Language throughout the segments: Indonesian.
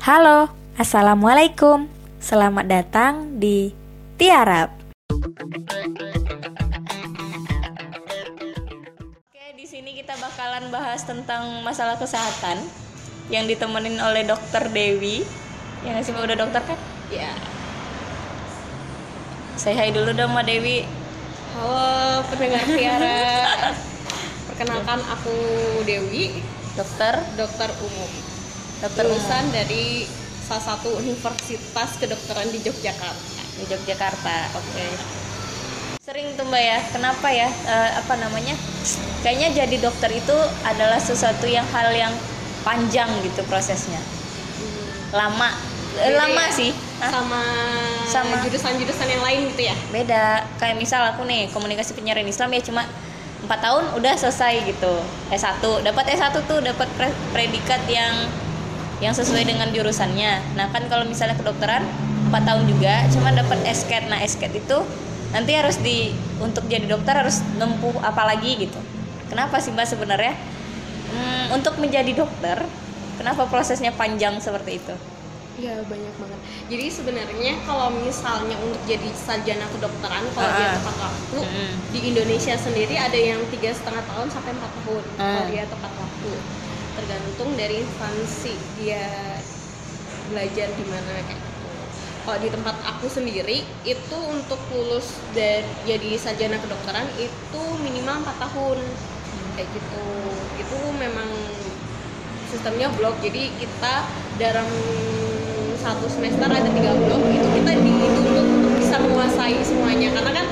Halo, Assalamualaikum. Selamat datang di Tiarap. Oke, di sini kita bakalan bahas tentang masalah kesehatan yang ditemenin oleh Dokter Dewi. Yang ngasih udah dokter kan? Ya, Saya hai dulu dong, Ma Dewi. halo pendengar Tiara. Perkenalkan aku Dewi, Dokter, dokter umum. Dokter Lulusan dari salah satu universitas kedokteran di Yogyakarta. di Yogyakarta. Oke. Sering tuh Mbak ya, kenapa ya? eh, apa namanya? Kayaknya jadi dokter itu adalah sesuatu yang hal yang panjang gitu prosesnya. Lama. Eh, Beda lama ya? sih. Hah? Sama Sama. jurusan-jurusan yang lain gitu ya. Beda. Kayak misal aku nih komunikasi penyiaran Islam ya cuma empat tahun udah selesai gitu. S1, dapat S1 tuh dapat pre- predikat yang yang sesuai dengan jurusannya. Nah, kan kalau misalnya kedokteran 4 tahun juga cuma dapat SCAT. Nah, SCAT itu nanti harus di untuk jadi dokter harus nempuh apa lagi gitu. Kenapa sih Mbak sebenarnya? Hmm, untuk menjadi dokter, kenapa prosesnya panjang seperti itu? Ya banyak banget. Jadi sebenarnya kalau misalnya untuk jadi sarjana kedokteran kalau Ah. dia tepat waktu Mm. di Indonesia sendiri ada yang tiga setengah tahun sampai empat tahun kalau Ah. dia tepat waktu. Tergantung dari instansi dia belajar di mana kayak gitu. Kalau di tempat aku sendiri itu untuk lulus dari jadi sarjana kedokteran itu minimal empat tahun kayak gitu. Itu memang sistemnya blok jadi kita dalam satu semester ada tiga blok itu kita dituntut untuk bisa menguasai semuanya karena kan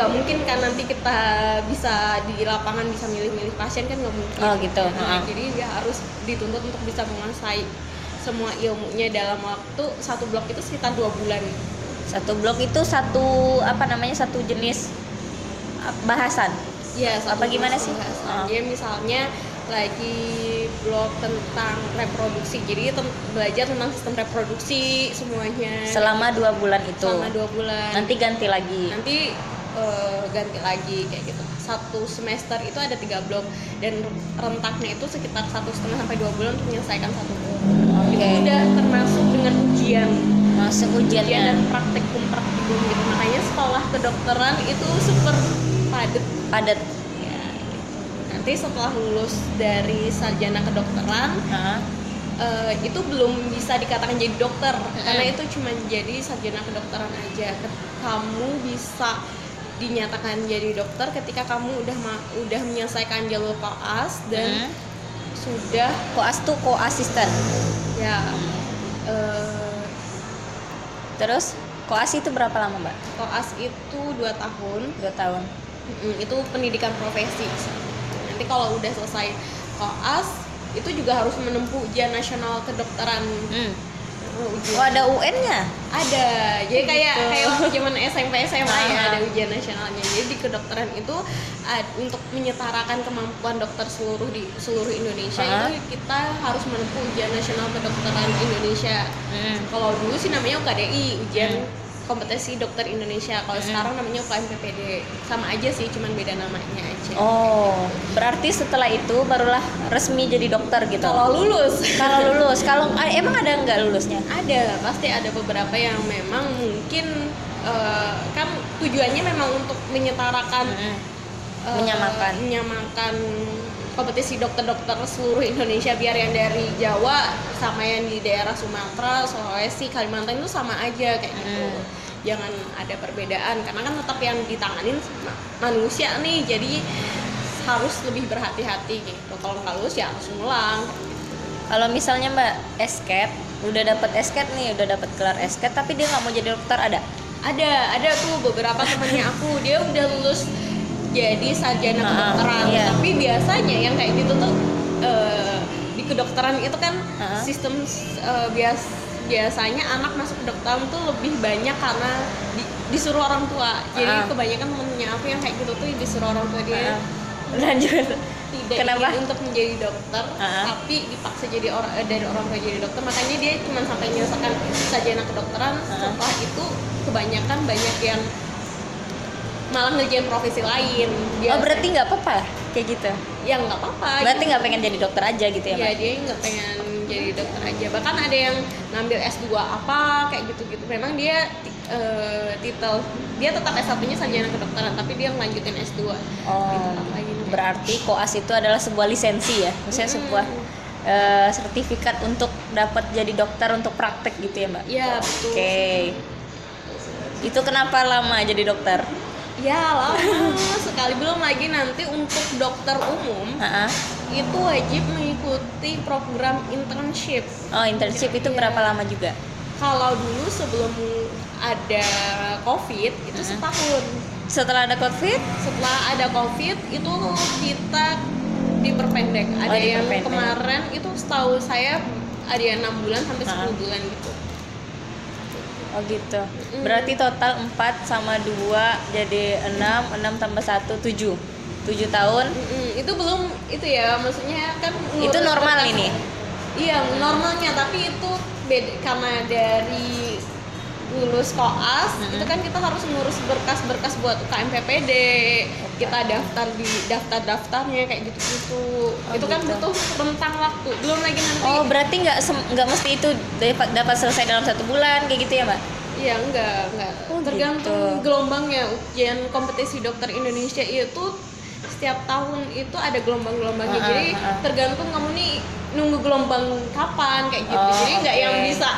nggak mungkin kan nanti kita bisa di lapangan bisa milih-milih pasien kan nggak mungkin Oh, gitu. Nah, Heeh. jadi dia harus dituntut untuk bisa menguasai semua ilmunya dalam waktu satu blok itu sekitar dua bulan Satu blok itu satu apa namanya? Satu jenis uh, bahasan. ya Apa gimana sih? Oh. dia misalnya lagi blok tentang reproduksi jadi ten- belajar tentang sistem reproduksi semuanya Selama dua bulan itu. selama dua bulan Nanti ganti lagi. nanti eh, ganti lagi kayak gitu satu semester itu ada tiga blok dan rentaknya itu sekitar satu setengah sampai dua bulan untuk menyelesaikan satu blok Oke. itu udah termasuk dengan ujian Masuk ujian ujiannya dan praktikum praktikum gitu makanya sekolah kedokteran itu super padat padat. ya gitu. nanti setelah lulus dari sarjana kedokteran Hah? eh, itu belum bisa dikatakan jadi dokter karena itu cuma jadi sarjana kedokteran aja kamu bisa dinyatakan jadi dokter ketika kamu udah udah menyelesaikan jalur koas dan Hmm. sudah Koas tuh koasisten. ya eh, Terus koas itu berapa lama mbak? koas itu dua tahun Dua tahun. Mm, itu pendidikan profesi nanti kalau udah selesai koas itu juga harus menempuh ujian nasional kedokteran Hmm. Oh ada UN-nya? ada jadi kayak Gitu. kayak waktu zaman SMP SMA ya Ah. ada ujian nasionalnya jadi di kedokteran itu untuk menyetarakan kemampuan dokter seluruh di seluruh Indonesia Ah. itu kita harus menempuh ujian nasional kedokteran Indonesia Hmm. kalau dulu sih namanya UKDI ujian Hmm. Kompetisi dokter Indonesia kalau Hmm. sekarang namanya UKM PPD sama aja sih cuman beda namanya aja Oh, berarti setelah itu barulah resmi jadi dokter gitu. kalau lulus kalau lulus, kalau ah, emang ada nggak lulusnya? ada pasti ada beberapa yang memang mungkin eh, kan tujuannya memang untuk menyetarakan Hmm. eh, Menyamakan. menyamakan kompetisi dokter-dokter seluruh Indonesia biar yang dari Jawa sama yang di daerah Sumatera, Sulawesi, Kalimantan itu sama aja kayak gitu. Hmm. Jangan ada perbedaan karena kan tetap yang ditanganin ma- manusia nih. Jadi harus lebih berhati-hati gitu. Kalau nggak lulus ya harus ngulang. Kalau misalnya mbak esket, udah dapat esket nih, udah dapat gelar esket, tapi dia nggak mau jadi dokter ada? Ada, ada tuh beberapa temennya aku dia udah lulus jadi sarjana Ah, kedokteran. iya. Tapi biasanya yang kayak gitu tuh eh, di kedokteran itu kan Ah. sistem eh, bias biasanya anak masuk kedokteran tuh lebih banyak karena di- disuruh orang tua. Jadi Ah. kebanyakan temennya aku yang kayak gitu tuh disuruh orang tua dia Ah. Lanjut. tidak Kenapa? ingin untuk menjadi dokter, Ah. tapi dipaksa jadi orang eh, dari orang tua jadi dokter. Makanya dia cuma sampai menyelesaikan sarjana kedokteran. Ah. Setelah itu kebanyakan banyak yang malah ngerjain profesi lain. Dia Oh berarti nggak apa-apa kayak gitu? ya nggak apa-apa. Berarti nggak pengen jadi dokter aja gitu ya ya mbak? dia nggak pengen jadi dokter aja bahkan ada yang ngambil S2 apa kayak gitu-gitu memang dia eh, titel dia tetap S1 nya sarjana kedokteran tapi dia melanjutin S2 Oh, Di tempat lain. berarti koas itu adalah sebuah lisensi ya, maksudnya Mm-mm. sebuah eh, sertifikat untuk dapat jadi dokter untuk praktek gitu ya mbak? ya betul Oke, itu kenapa lama jadi dokter? Ya lama sekali belum lagi nanti untuk dokter umum Ha-ha. itu wajib mengikuti program internship Oh internship itu Iya. berapa lama juga? kalau dulu sebelum ada covid itu Mm-mm. setahun Setelah ada covid? setelah ada covid itu kita diperpendek ada Oh, yang diperpendek. kemarin itu setahu saya ada yang enam bulan sampai. 10 bulan gitu Oh gitu. Mm-mm. Berarti total 4 sama 2 jadi 6, 6 tambah 1 7. 7 tahun. Mm-mm, itu belum itu ya maksudnya kan Itu normal ini. iya normalnya tapi itu beda karena dari lulus koas Mm-mm. itu kan kita harus ngurus berkas-berkas buat UKM PPD kita daftar di daftar-daftarnya kayak gitu-gitu Oh, itu kan gitu. butuh rentang waktu belum lagi nanti Oh berarti nggak nggak mesti itu dapat dapat selesai dalam satu bulan kayak gitu ya mbak? Iya enggak enggak Oh, tergantung gitu. gelombangnya ujian kompetisi dokter Indonesia itu setiap tahun itu ada gelombang-gelombangnya Ah, jadi ah, ah. tergantung kamu nih nunggu gelombang kapan kayak gitu Oh, jadi nggak oke. yang bisa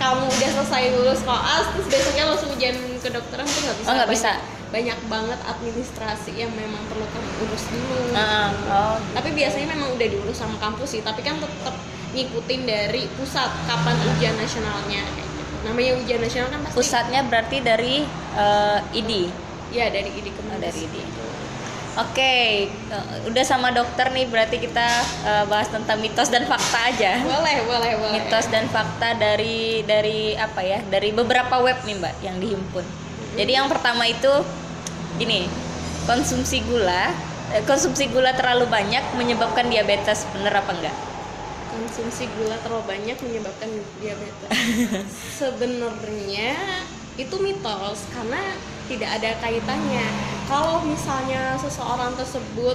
kamu udah selesai lulus koas terus besoknya langsung ujian kedokteran tuh nggak bisa Oh, Banyak- bisa. banyak banget administrasi yang memang perlu kamu urus dulu Ah, oh. tapi biasanya memang udah diurus sama kampus sih tapi kan tetap ngikutin dari pusat kapan ujian nasionalnya gitu namanya ujian nasional kan pasti Pusatnya berarti dari eh, ID. ya dari ID Oh, Kemendes dari ID. Oke, eh, udah sama dokter nih berarti kita eh, bahas tentang mitos dan fakta aja. boleh boleh boleh. Mitos dan fakta dari dari apa ya dari beberapa web nih mbak yang dihimpun. Jadi yang pertama itu ini konsumsi gula eh, konsumsi gula terlalu banyak menyebabkan diabetes bener apa enggak? Konsumsi gula terlalu banyak menyebabkan diabetes. Sebenarnya itu mitos karena tidak ada kaitannya. Kalau misalnya seseorang tersebut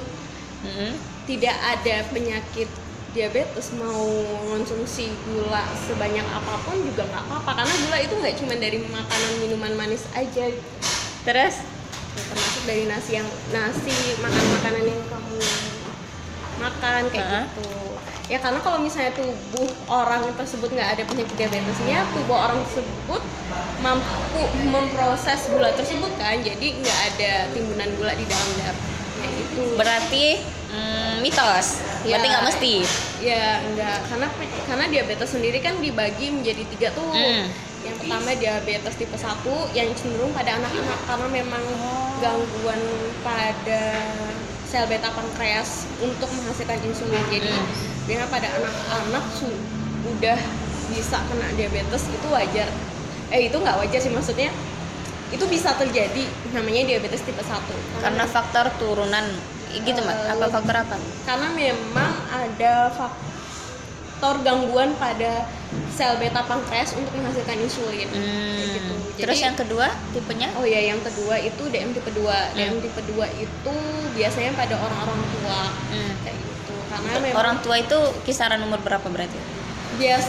Mm-mm. tidak ada penyakit diabetes mau konsumsi gula sebanyak apa pun juga nggak apa-apa. Karena gula itu nggak cuma dari makanan minuman manis aja. Terus? Ya, termasuk dari nasi yang nasi makan makanan yang kamu makan kayak Heeh. gitu ya karena kalau misalnya tubuh orang tersebut nggak ada penyakit diabetesnya tubuh orang tersebut mampu memproses gula tersebut kan jadi nggak ada timbunan gula di dalam darah. Kayak gitu. Berarti mm, mitos? Ya. berarti nggak mesti? Ya enggak karena karena diabetes sendiri kan dibagi menjadi tiga tuh. Mm. yang pertama diabetes tipe 1 yang cenderung pada anak-anak karena memang gangguan pada sel beta pankreas untuk menghasilkan insulin. Jadi Mm. biasanya pada anak-anak su- udah bisa kena diabetes itu wajar. Eh itu nggak wajar sih maksudnya itu bisa terjadi namanya diabetes tipe 1 karena faktor turunan. Gitu mbak? Eh, apa faktor apa? karena memang ada faktor gangguan pada sel beta pankreas untuk menghasilkan insulin. Hmm. gitu. terus Jadi- yang kedua tipenya? Oh ya yang kedua itu DM tipe 2 DM tipe 2 itu biasanya pada orang-orang tua. Hmm. kayak gitu. Karena memang orang tua itu kisaran umur berapa berarti? Bias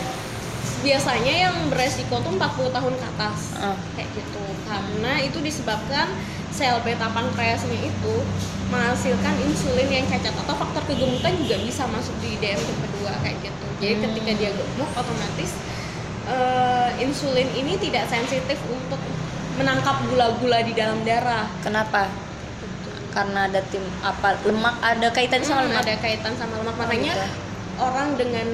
biasanya yang beresiko tuh 40 tahun ke atas. Ah. kayak gitu. Karena itu disebabkan sel beta pankreasnya itu menghasilkan insulin yang cacat atau faktor kegemukan juga bisa masuk di DM tipe 2 kayak gitu jadi Hmm. ketika dia gemuk otomatis eh, insulin ini tidak sensitif untuk menangkap gula-gula di dalam darah. Kenapa? Karena ada tim apa lemak ada kaitan sama Hmm, lemak? ada kaitan sama lemak. Makanya gitu. orang dengan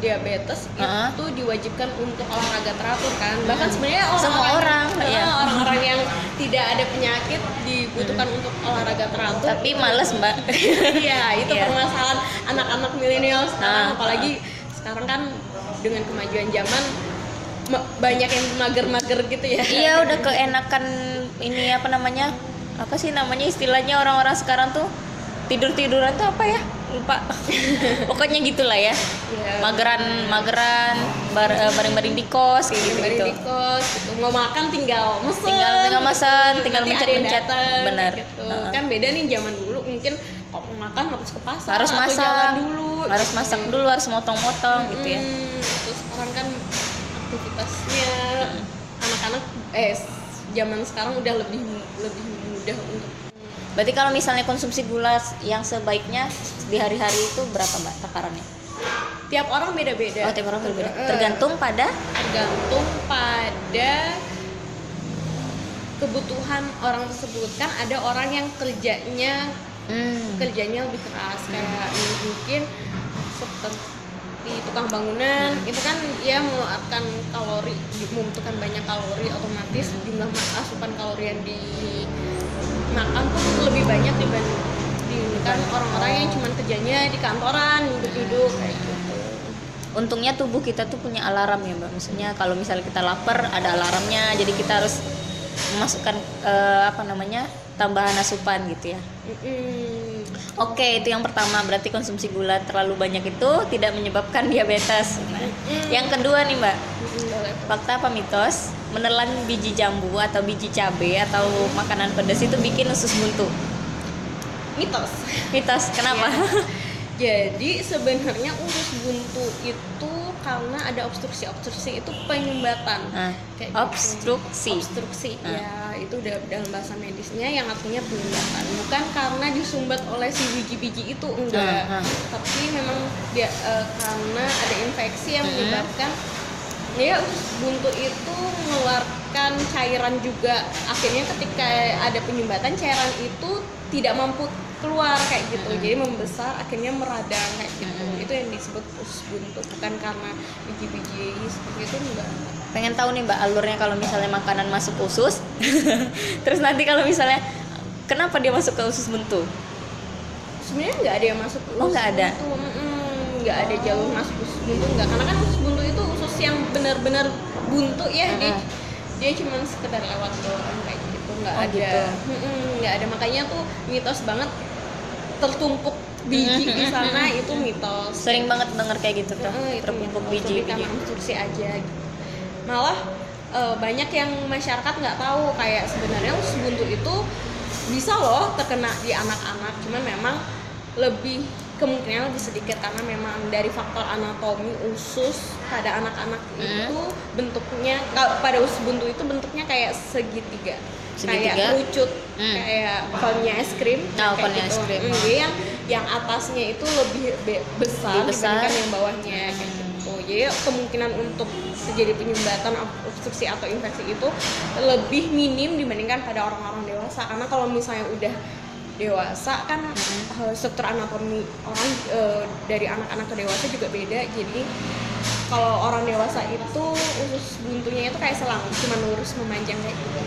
diabetes Heeh. itu diwajibkan untuk olahraga teratur kan. Bahkan sebenarnya orang Semua orang, iya. orang-orang yang tidak ada penyakit dibutuhkan untuk olahraga teratur. Tapi males mbak. Iya itu Iya. permasalahan anak-anak milenial sekarang. Nah, apalagi sekarang kan dengan kemajuan zaman ma- banyak yang mager-mager gitu ya iya udah keenakan ini apa namanya apa sih namanya istilahnya orang-orang sekarang tuh tidur tiduran tuh apa ya lupa pokoknya gitulah ya Iya. mageran mageran bar, eh, baring-baring di kos kayak gitu gitu di kos gitu. mau makan tinggal mesen Tinggal- tinggal mesen, tinggal mencet-mencet. datang, Benar. gitu. Kan beda nih zaman dulu mungkin kalau mau makan harus ke pasar? Harus masak. jalan dulu. Harus masak dulu harus motong-motong gitu ya. Hmm, terus sekarang kan aktivitasnya anak-anak eh zaman sekarang udah lebih lebih mudah untuk berarti kalau misalnya konsumsi gula yang sebaiknya di hari-hari itu berapa mbak takarannya? Tiap orang beda-beda. Oh tiap orang berbeda Eh, tergantung pada? Tergantung pada kebutuhan orang tersebut. Kan ada orang yang kerjanya hmm. kerjanya lebih keras kayak mungkin seperti tukang bangunan. Itu kan ya mengeluarkan kalori membutuhkan banyak kalori otomatis jumlah ma- asupan kalori yang dimakan pun lebih banyak dibanding dibandingkan orang-orang yang cuma kerjanya di kantoran duduk-duduk kayak gitu. Untungnya tubuh kita tuh punya alarm ya mbak. Maksudnya kalau misalnya kita lapar ada alarmnya. Jadi kita harus memasukkan eh, apa namanya tambahan asupan gitu ya Mm-mm. Oke, itu yang pertama berarti konsumsi gula terlalu banyak itu tidak menyebabkan diabetes. Nah, yang kedua nih Mbak, boleh. fakta apa mitos? Menelan biji jambu atau biji cabai atau makanan pedas itu bikin usus buntu. mitos Mitos, kenapa? Jadi sebenarnya usus buntu itu karena ada obstruksi. Obstruksi itu penyumbatan. Nah, Kayak gitu. obstruksi. Obstruksi Ah. ya itu udah dalam bahasa medisnya yang artinya penyumbatan. Bukan karena disumbat oleh si biji-biji itu enggak. Ah, ah. Tapi memang dia eh, karena ada infeksi yang menyebabkan ya buntu itu mengeluarkan cairan juga. Akhirnya ketika ada penyumbatan cairan itu tidak mampu keluar kayak gitu Hmm. jadi membesar akhirnya meradang kayak gitu Hmm. itu yang disebut usus buntu bukan karena biji-biji seperti itu enggak Pengen tahu nih Mbak alurnya kalau misalnya makanan masuk usus. Terus nanti kalau misalnya kenapa dia masuk ke usus buntu? sebenarnya nggak ada yang masuk ke Oh, usus nggak ada? nggak ada jalur masuk usus buntu nggak karena kan usus buntu itu usus yang benar-benar buntu ya dia Mm-mm. dia cuma sekedar lewat doang kayak gitu nggak Oh, ada gitu. Mm-mm, nggak ada makanya tuh mitos banget tertumpuk biji di sana itu mitos Sering banget denger kayak gitu tuh, itu terpumpuk mitos. Lebih biji-biji. karena obstruksi aja gitu. malah eh, banyak yang masyarakat nggak tahu kayak sebenarnya usus buntu itu bisa loh terkena di anak-anak cuman memang lebih kemungkinan lebih sedikit karena memang dari faktor anatomi usus pada anak-anak Hmm. itu bentuknya kalau pada usus buntu itu bentuknya kayak segitiga, Segitiga? kayak kerucut Hmm. kayak konnya es krim Oh, kayak konnya es gitu. krim. Hmm, jadi yang yang atasnya itu lebih be- besar, Lebih besar. dibandingkan yang bawahnya kayak gitu jadi kemungkinan untuk terjadi penyumbatan obstruksi atau infeksi itu lebih minim dibandingkan pada orang-orang dewasa karena kalau misalnya udah dewasa kan eh, struktur anatomi orang eh, dari anak-anak ke dewasa juga beda jadi kalau orang dewasa itu usus buntunya itu kayak selang cuma lurus memanjang kayak gitu.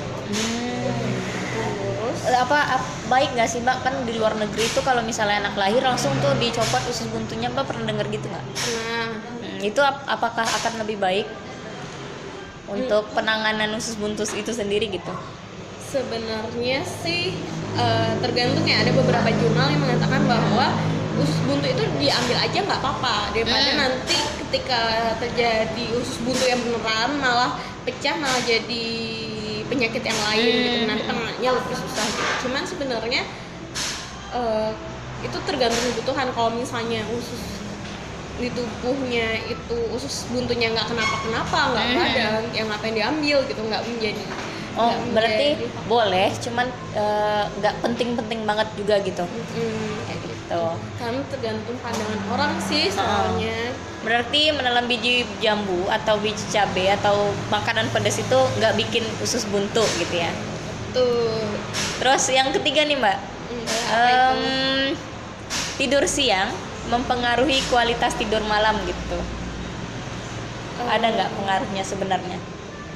Lurus Eh, apa ap- baik nggak sih mbak? Kan di luar negeri itu kalau misalnya anak lahir langsung tuh dicopot usus buntunya. Mbak pernah denger gitu nggak? Nah Hmm, itu ap- apakah akan lebih baik untuk penanganan usus buntu itu sendiri gitu? Sebenarnya sih eh, tergantung ya. Ada beberapa jurnal yang mengatakan bahwa usus buntu itu diambil aja nggak apa-apa daripada Hmm. nanti ketika terjadi usus buntu yang beneran malah pecah malah jadi penyakit yang lain Hmm. gitu nanti penanganannya lebih susah gitu. Cuman sebenarnya eh, itu tergantung kebutuhan kalau misalnya usus di tubuhnya itu usus buntunya nggak kenapa-kenapa nggak Hmm. radang yang ngapain diambil gitu nggak menjadi oh berarti boleh cuman eh, nggak penting-penting banget juga gitu kayak gitu. Kan tergantung pandangan orang sih soalnya. Berarti menelan biji jambu atau biji cabai atau makanan pedas itu nggak bikin usus buntu gitu ya? Tuh terus yang ketiga nih mbak. Mm, itu? Em, tidur siang mempengaruhi kualitas tidur malam gitu. Eh, ada nggak pengaruhnya sebenarnya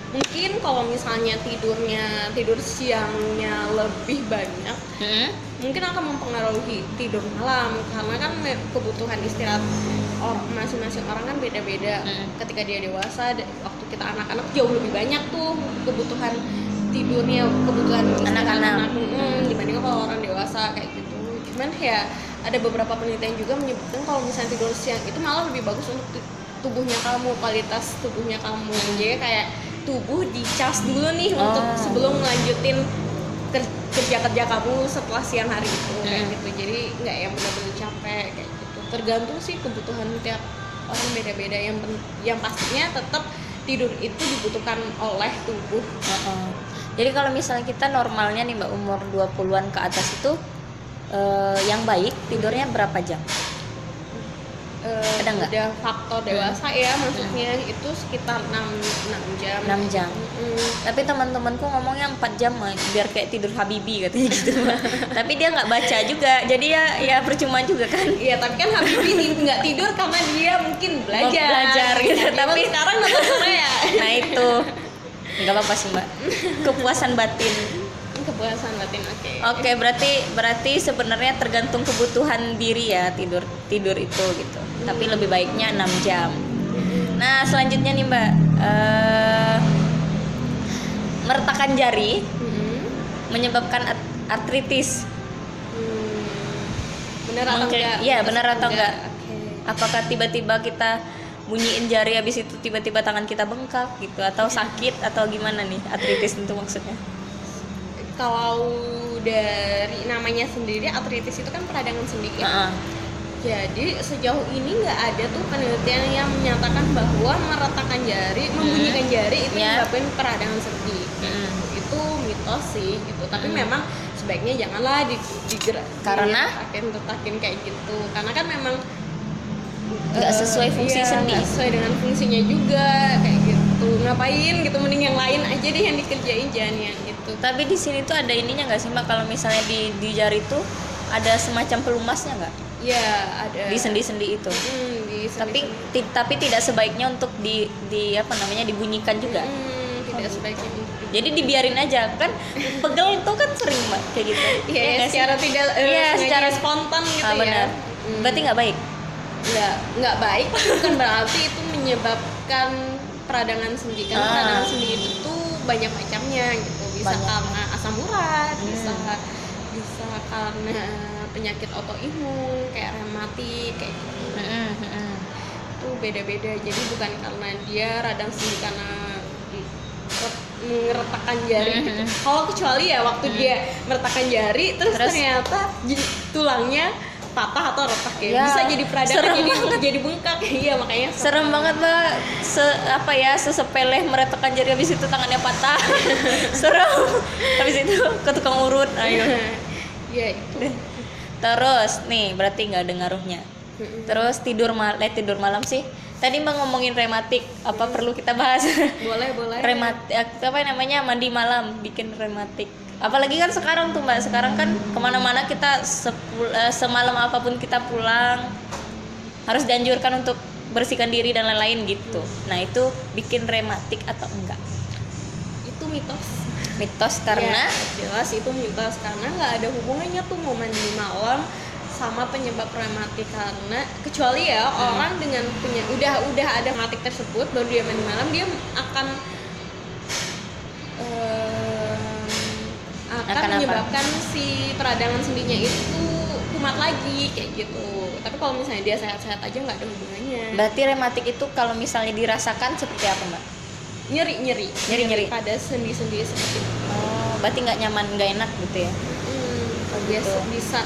mungkin kalau misalnya tidurnya tidur siangnya lebih banyak Hmm? mungkin akan mempengaruhi tidur malam karena kan kebutuhan istirahat orang masing-masing orang kan beda-beda Mm. ketika dia dewasa waktu kita anak-anak jauh lebih banyak tuh kebutuhan tidurnya kebutuhan Anak-anak. anak mm, dibandingkan kalau orang dewasa kayak gitu cuman ya ada beberapa penelitian juga menyebutkan kalau misalnya tidur siang itu malah lebih bagus untuk tu- tubuhnya kamu kualitas tubuhnya kamu jadi kayak tubuh di charge dulu nih untuk Oh. sebelum melanjutin ker- kerja kerja kamu setelah siang hari itu kayak Hmm. gitu jadi nggak yang benar-benar capek kayak gitu tergantung sih kebutuhan tiap orang beda-beda yang yang pastinya tetap tidur itu dibutuhkan oleh tubuh Heeh. Jadi kalau misalnya kita normalnya nih Mbak umur 20-an ke atas itu eh, yang baik tidurnya berapa jam? Eh, Ada nggak? udah faktor dewasa ya maksudnya itu sekitar 6, 6 jam 6 jam. Mm-mm. Tapi teman-temanku ngomongnya 4 jam Mbak, biar kayak tidur Habibi katanya gitu. Tapi dia nggak baca juga. Jadi ya ya percuma juga kan. Iya tapi kan Habibie ti- nggak tidur karena dia mungkin belajar. belajar gitu, Dia tapi- sekarang nonton Korea. Nah itu nggak apa-apa sih Mbak. Kepuasan batin. Kepuasan batin oke. Oke, berarti berarti sebenarnya tergantung kebutuhan diri ya tidur tidur itu gitu. Tapi lebih baiknya 6 jam. Nah, selanjutnya nih Mbak, eh meretakan jari Mm-mm. menyebabkan art- artritis. Hmm. Benar atau Mungkin- enggak? iya, benar atau enggak? Oke. Apakah tiba-tiba kita bunyiin jari habis itu tiba-tiba tangan kita bengkak gitu atau sakit atau gimana nih artritis itu maksudnya? Kalau dari namanya sendiri artritis itu kan peradangan sendi ya. Heeh. Jadi sejauh ini nggak ada tuh penelitian yang menyatakan bahwa meretakan jari, membunyikan jari itu Ya. menyebabkan peradangan sendi. Mm. Itu mitos sih gitu. Tapi Mm. memang sebaiknya janganlah di, digerak Karena? tetakin kayak gitu. Karena kan memang Nggak eh, sesuai fungsi iya, sendi. sesuai dengan fungsinya juga kayak gitu. Ngapain gitu mending yang lain aja deh yang dikerjain jangan yang itu. Tapi di sini tuh ada ininya nggak sih Mbak kalau misalnya di di jari tuh ada semacam pelumasnya nggak Ya ada. di sendi-sendi itu? Hmm, di Tapi sendi-sendi. ti- tapi tidak sebaiknya untuk di di apa namanya dibunyikan juga. Hmm, tidak Oh, sebaiknya itu. Jadi dibiarin aja kan pegel tuh kan sering Mbak kayak gitu. Iya, nggak sih? secara tidak eh, Iya, sengaja secara spontan gitu Ah, ya. benar. Hmm. Berarti nggak baik. nggak nggak baik tapi bukan berarti itu menyebabkan peradangan sendi karena Ah. peradangan sendi itu tuh banyak macamnya gitu bisa Banyak. karena asam urat Hmm. bisa bisa karena penyakit autoimun kayak rematik kayak gitu Mm-mm, mm-mm. itu beda-beda jadi bukan karena dia radang sendi karena ret- ngeretakkan jari gitu. Mhm. Kalau kecuali ya waktu dia meretakkan jari terus, Terus? ternyata tulangnya patah atau retak ya. Ya, Bisa jadi peradangan serem jadi banget. jadi bengkak. Iya makanya Serem banget Mbak. Se apa ya sesepele meretakkan jari habis itu tangannya patah. Serem. Habis itu ke tukang urut. Ayo. ya itu. Terus nih berarti nggak ada ngaruhnya. Terus tidur mal eh, tidur malam sih. Tadi mbak ngomongin rematik, apa perlu kita bahas? Boleh boleh. rematik apa namanya mandi malam bikin rematik. Apalagi kan sekarang tuh mbak, sekarang kan ke mana-mana kita sepul- eh, semalam apa pun kita pulang harus dianjurkan untuk bersihkan diri dan lain-lain gitu. Nah itu bikin rematik atau enggak? Itu mitos. Mitos karena Ya, jelas itu mitos karena nggak ada hubungannya tuh mau mandi malam sama penyebab rematik karena kecuali ya Hmm. orang dengan punya udah udah ada rematik tersebut baru dia mandi malam dia akan em, akan, Akan apa? menyebabkan si peradangan sendinya itu kumat lagi kayak gitu tapi kalau misalnya dia sehat-sehat aja nggak ada hubungannya berarti rematik itu kalau misalnya dirasakan seperti apa mbak? Nyeri nyeri Nyeri-nyeri. pada sendi-sendi seperti itu Oh, berarti nggak nyaman, nggak enak gitu ya? Hmm, Oh, biasa gitu. bisa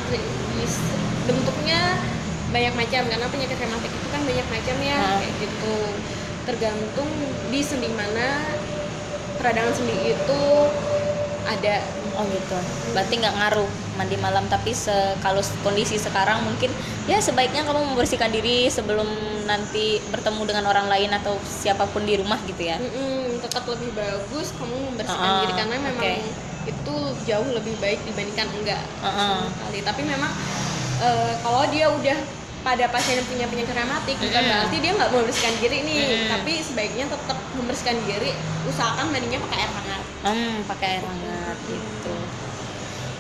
bisa- bentuknya banyak macam karena penyakit rematik itu kan banyak macam ya Hmm. kayak gitu tergantung di sendi mana peradangan sendi itu ada Oh gitu. Berarti nggak ngaruh mandi malam tapi se kalau kondisi sekarang mungkin ya sebaiknya kamu membersihkan diri sebelum nanti bertemu dengan orang lain atau siapa pun di rumah gitu ya. Mm-mm, tetap lebih bagus kamu membersihkan Ah, diri karena memang oke. itu jauh lebih baik dibandingkan enggak Ah, sama sekali tapi memang eh, kalau dia udah pada pasien yang punya penyakit rematik bukan berarti dia nggak membersihkan diri nih Mm-mm. tapi sebaiknya tetap membersihkan diri usahakan mandinya pakai air hangat Hmm, pakai air hangat gitu.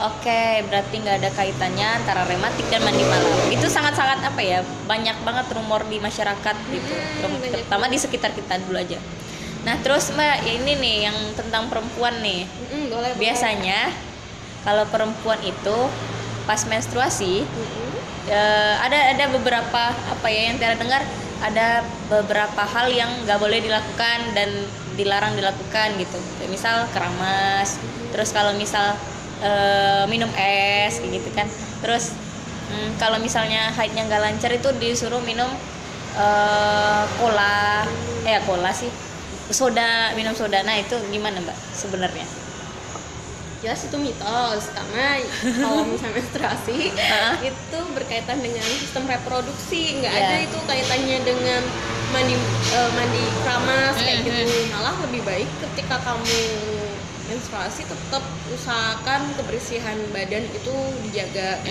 Oke, berarti nggak ada kaitannya antara rematik dan mandi malam. Itu sangat-sangat apa ya? Banyak banget rumor di masyarakat gitu. Hmm, Terutama di sekitar kita dulu aja. Nah, terus Mbak, ini nih yang tentang perempuan nih. Mm-mm, boleh boleh. Biasanya kalau perempuan itu pas menstruasi Mm-mm. eh, ada ada beberapa apa ya yang Tiara dengar ada beberapa hal yang nggak boleh dilakukan dan dilarang dilakukan gitu. Misal keramas, terus kalau misal eh, minum es kayak gitu kan. Terus mm, kalau misalnya haidnya nggak lancar itu disuruh minum eh, cola. Eh cola sih. Soda minum soda. Nah itu gimana mbak sebenarnya? Jelas itu mitos karena kalau misalnya menstruasi itu berkaitan dengan sistem reproduksi. Nggak Iya. ada itu kaitannya dengan mandi eh, mandi keramas kayak Mhm. gitu. Malah lebih baik ketika kamu menstruasi tetap usahakan kebersihan badan itu dijaga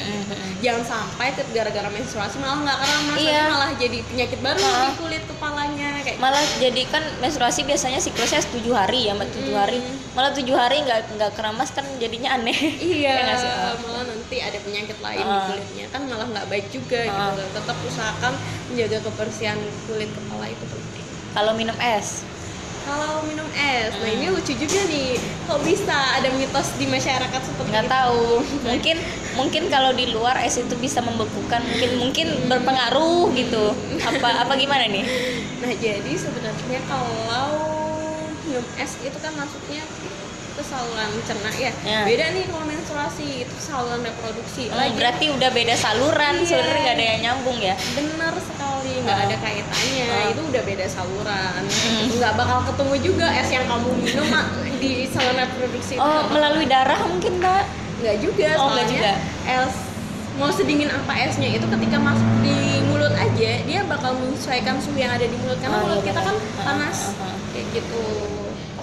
jangan sampai gara-gara menstruasi malah nggak keramas Iya. malah jadi penyakit baru Heeh. di kulit kepalanya kayak malah jadi kan menstruasi biasanya siklusnya tujuh hari ya tujuh hari malah tujuh hari nggak nggak keramas kan jadinya aneh Iya, Ya? Ah. malah nanti ada penyakit lain di Ah. kulitnya kan malah nggak baik juga Ah. gitu. Tetap usahakan menjaga kebersihan kulit kepala itu penting. kalau minum es Kalau minum es, nah Hmm. ini lucu juga nih. Kok bisa ada mitos di masyarakat seperti nggak itu? tahu mungkin mungkin kalau di luar es itu bisa membekukan mungkin mungkin berpengaruh gitu apa apa gimana nih Nah jadi sebenarnya kalau minum es itu kan masuknya ke saluran cerna ya. Ya. Beda nih kalau menstruasi itu saluran reproduksi. Oh, Lagi berarti udah beda saluran Iya. sebenarnya nggak ada yang nyambung ya benar sekali nggak Ah. ada kaitannya Ah. itu udah beda saluran Hmm. nggak bakal ketemu juga es yang kamu minum Mak, di saluran reproduksi itu oh bakal- melalui darah mungkin mbak nggak juga Oh, soalnya juga. es mau sedingin apa esnya itu ketika masuk di mulut aja dia bakal menyesuaikan suhu yang ada di mulut karena Oh, mulut iya kita kan panas kayak gitu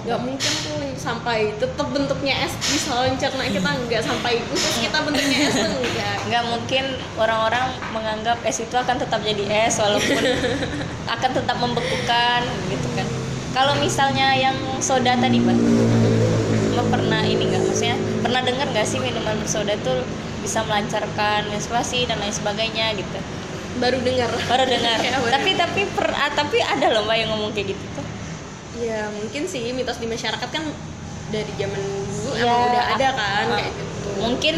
nggak mungkin sampai tetap bentuknya es di saluran cerna kita nggak sampai usus kita bentuknya es tuh enggak nggak mungkin orang-orang menganggap es itu akan tetap jadi es walaupun akan tetap membekukan gitu kan. Kalau misalnya yang soda tadi mbak pernah ini nggak maksudnya pernah dengar nggak sih minuman bersoda itu bisa melancarkan menstruasi dan lain sebagainya gitu? Baru dengar. Baru dengar. Ya, tapi tapi per, ah, tapi ada loh mbak yang ngomong kayak gitu tuh Ya mungkin sih mitos di masyarakat kan dari zaman dulu Iya. emang udah ada kan kayak gitu. mungkin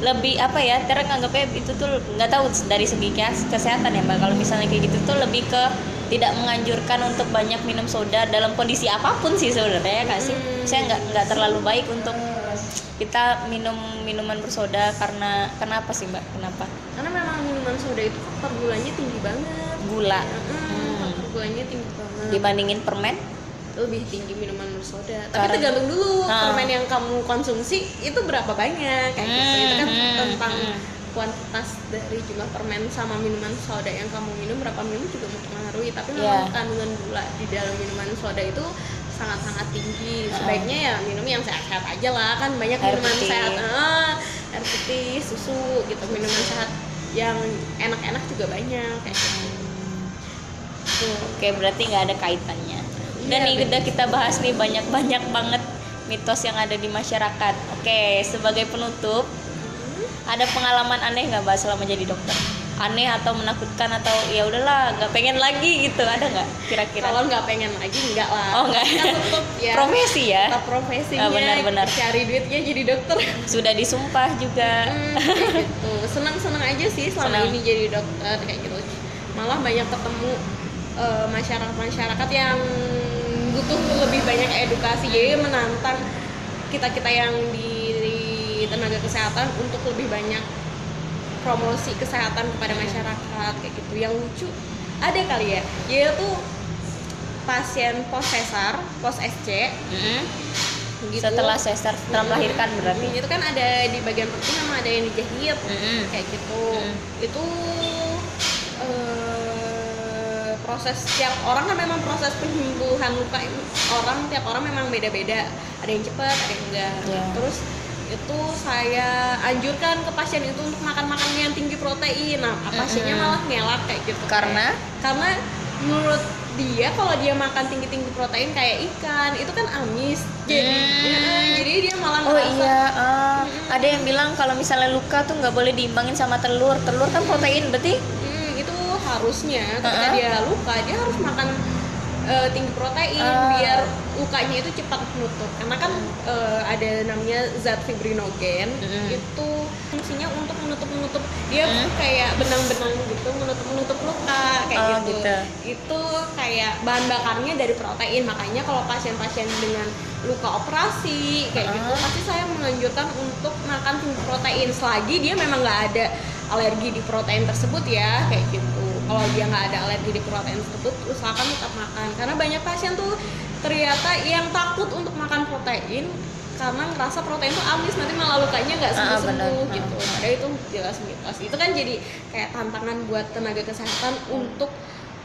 lebih apa ya Tera nganggapnya itu tuh nggak tahu dari segi kes- kesehatan ya mbak kalau misalnya kayak gitu tuh lebih ke tidak menganjurkan untuk banyak minum soda dalam kondisi apa pun sih sebenarnya ya nggak sih Hmm. saya nggak nggak terlalu baik untuk kita minum minuman bersoda karena kenapa sih mbak kenapa Karena memang minuman soda itu faktor gulanya tinggi banget. gula Hmm, Hmm. Faktor gulanya tinggi banget. dibandingin permen Lebih tinggi minuman bersoda. Tapi Karena- tergantung dulu Ah. permen yang kamu konsumsi itu berapa banyak kayak gitu. Itu kan Hmm, tentang hmm. kuantitas dari jumlah permen sama minuman soda yang kamu minum berapa minum juga mempengaruhi tapi Iya. memang kandungan gula di dalam minuman soda itu sangat-sangat tinggi sebaiknya ya minum yang sehat-sehat aja lah kan banyak Air minuman putih. sehat ah, air putih susu gitu minuman sehat yang enak-enak juga banyak kayak gitu Tuh. Oke, berarti nggak ada kaitannya. Dan betul. udah kita bahas nih banyak-banyak banget mitos yang ada di masyarakat. Oke, sebagai penutup, ada pengalaman aneh nggak mbak selama jadi dokter? Aneh atau menakutkan atau ya udahlah nggak pengen lagi gitu ada nggak kira-kira? kalau nggak pengen lagi enggak lah Oh, nggak. ya Profesi ya, tetap profesinya Ah, benar-benar. cari duitnya jadi dokter sudah disumpah juga. Hmm, gitu senang-senang aja sih selama Senang. ini jadi dokter kayak gitu malah banyak ketemu eh, masyarakat-masyarakat yang butuh lebih banyak edukasi jadi menantang kita kita yang di, di tenaga kesehatan untuk lebih banyak promosi kesehatan kepada masyarakat kayak gitu yang lucu ada kali ya tuh pasien pos sesar pos SC Mm-mm. gitu Setelah sesar, setelah melahirkan berarti. itu kan ada di bagian perut memang ada yang dijahit Mm-mm. kayak gitu Mm. itu proses tiap orang kan memang proses penyembuhan luka orang tiap orang memang beda-beda ada yang cepat ada yang enggak Iya. terus itu saya anjurkan ke pasien itu untuk makan makanan yang tinggi protein nah pasiennya Mm-mm. malah ngelak kayak gitu Karena karena menurut dia kalau dia makan tinggi tinggi protein kayak ikan itu kan amis jadi Hmm. jadi dia malah Oh ngerasa iya, ah, ada yang bilang kalau misalnya luka tuh nggak boleh diimbangin sama telur. Telur kan protein, berarti Hmm, harusnya ketika dia luka dia harus makan eh, tinggi protein Ah. biar lukanya itu cepat menutup karena kan eh, ada namanya zat fibrinogen Mm. itu fungsinya untuk menutup menutup dia Mm. kayak benang-benang gitu menutup menutup luka kayak Oh, gitu. gitu. itu kayak bahan bakarnya dari protein makanya kalau pasien-pasien dengan luka operasi kayak gitu Ah. pasti saya menganjurkan untuk makan tinggi protein selagi dia memang nggak ada alergi di protein tersebut ya kayak gitu kalau dia nggak ada alergi di protein tersebut usahakan tetap makan. Karena banyak pasien tuh ternyata yang takut untuk makan protein karena ngerasa protein tuh amis nanti malah lukanya nggak Ah, sembuh sembuh Ah. gitu. padahal itu jelas mitos. Itu kan jadi kayak tantangan buat tenaga kesehatan untuk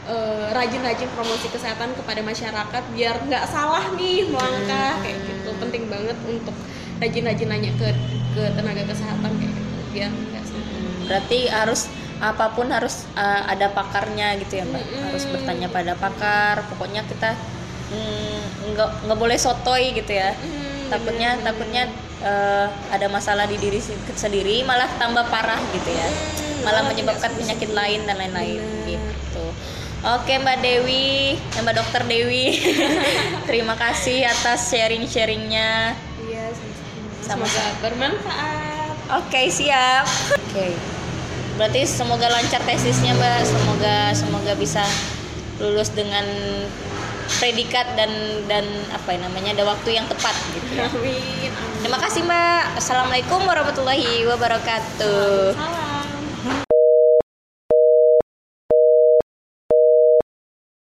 eh, rajin-rajin promosi kesehatan kepada masyarakat biar nggak salah nih melangkah Hmm. kayak gitu. Penting banget untuk rajin-rajin nanya ke ke tenaga kesehatan kayak gitu biar nggak berarti harus apa pun harus uh, ada pakarnya gitu ya mbak. Mm-mm. harus bertanya pada pakar. Pokoknya kita mm, nggak nggak boleh sotoy gitu ya. Hmm, takutnya takutnya uh, ada masalah di diri sendiri malah tambah parah gitu ya. Hmm, malah menyebabkan penyakit lain dan lain-lain gitu. Oke mbak Dewi mbak dokter Dewi. Terima kasih atas sharing-sharingnya. Iya sama-sama. Semoga bermanfaat. Oke siap. Oke. Berarti semoga lancar tesisnya mbak. Semoga semoga bisa lulus dengan predikat dan dan apa ya namanya ada waktu yang tepat gitu ya. amin amin Terima kasih mbak. Assalamualaikum warahmatullahi wabarakatuh. Salam.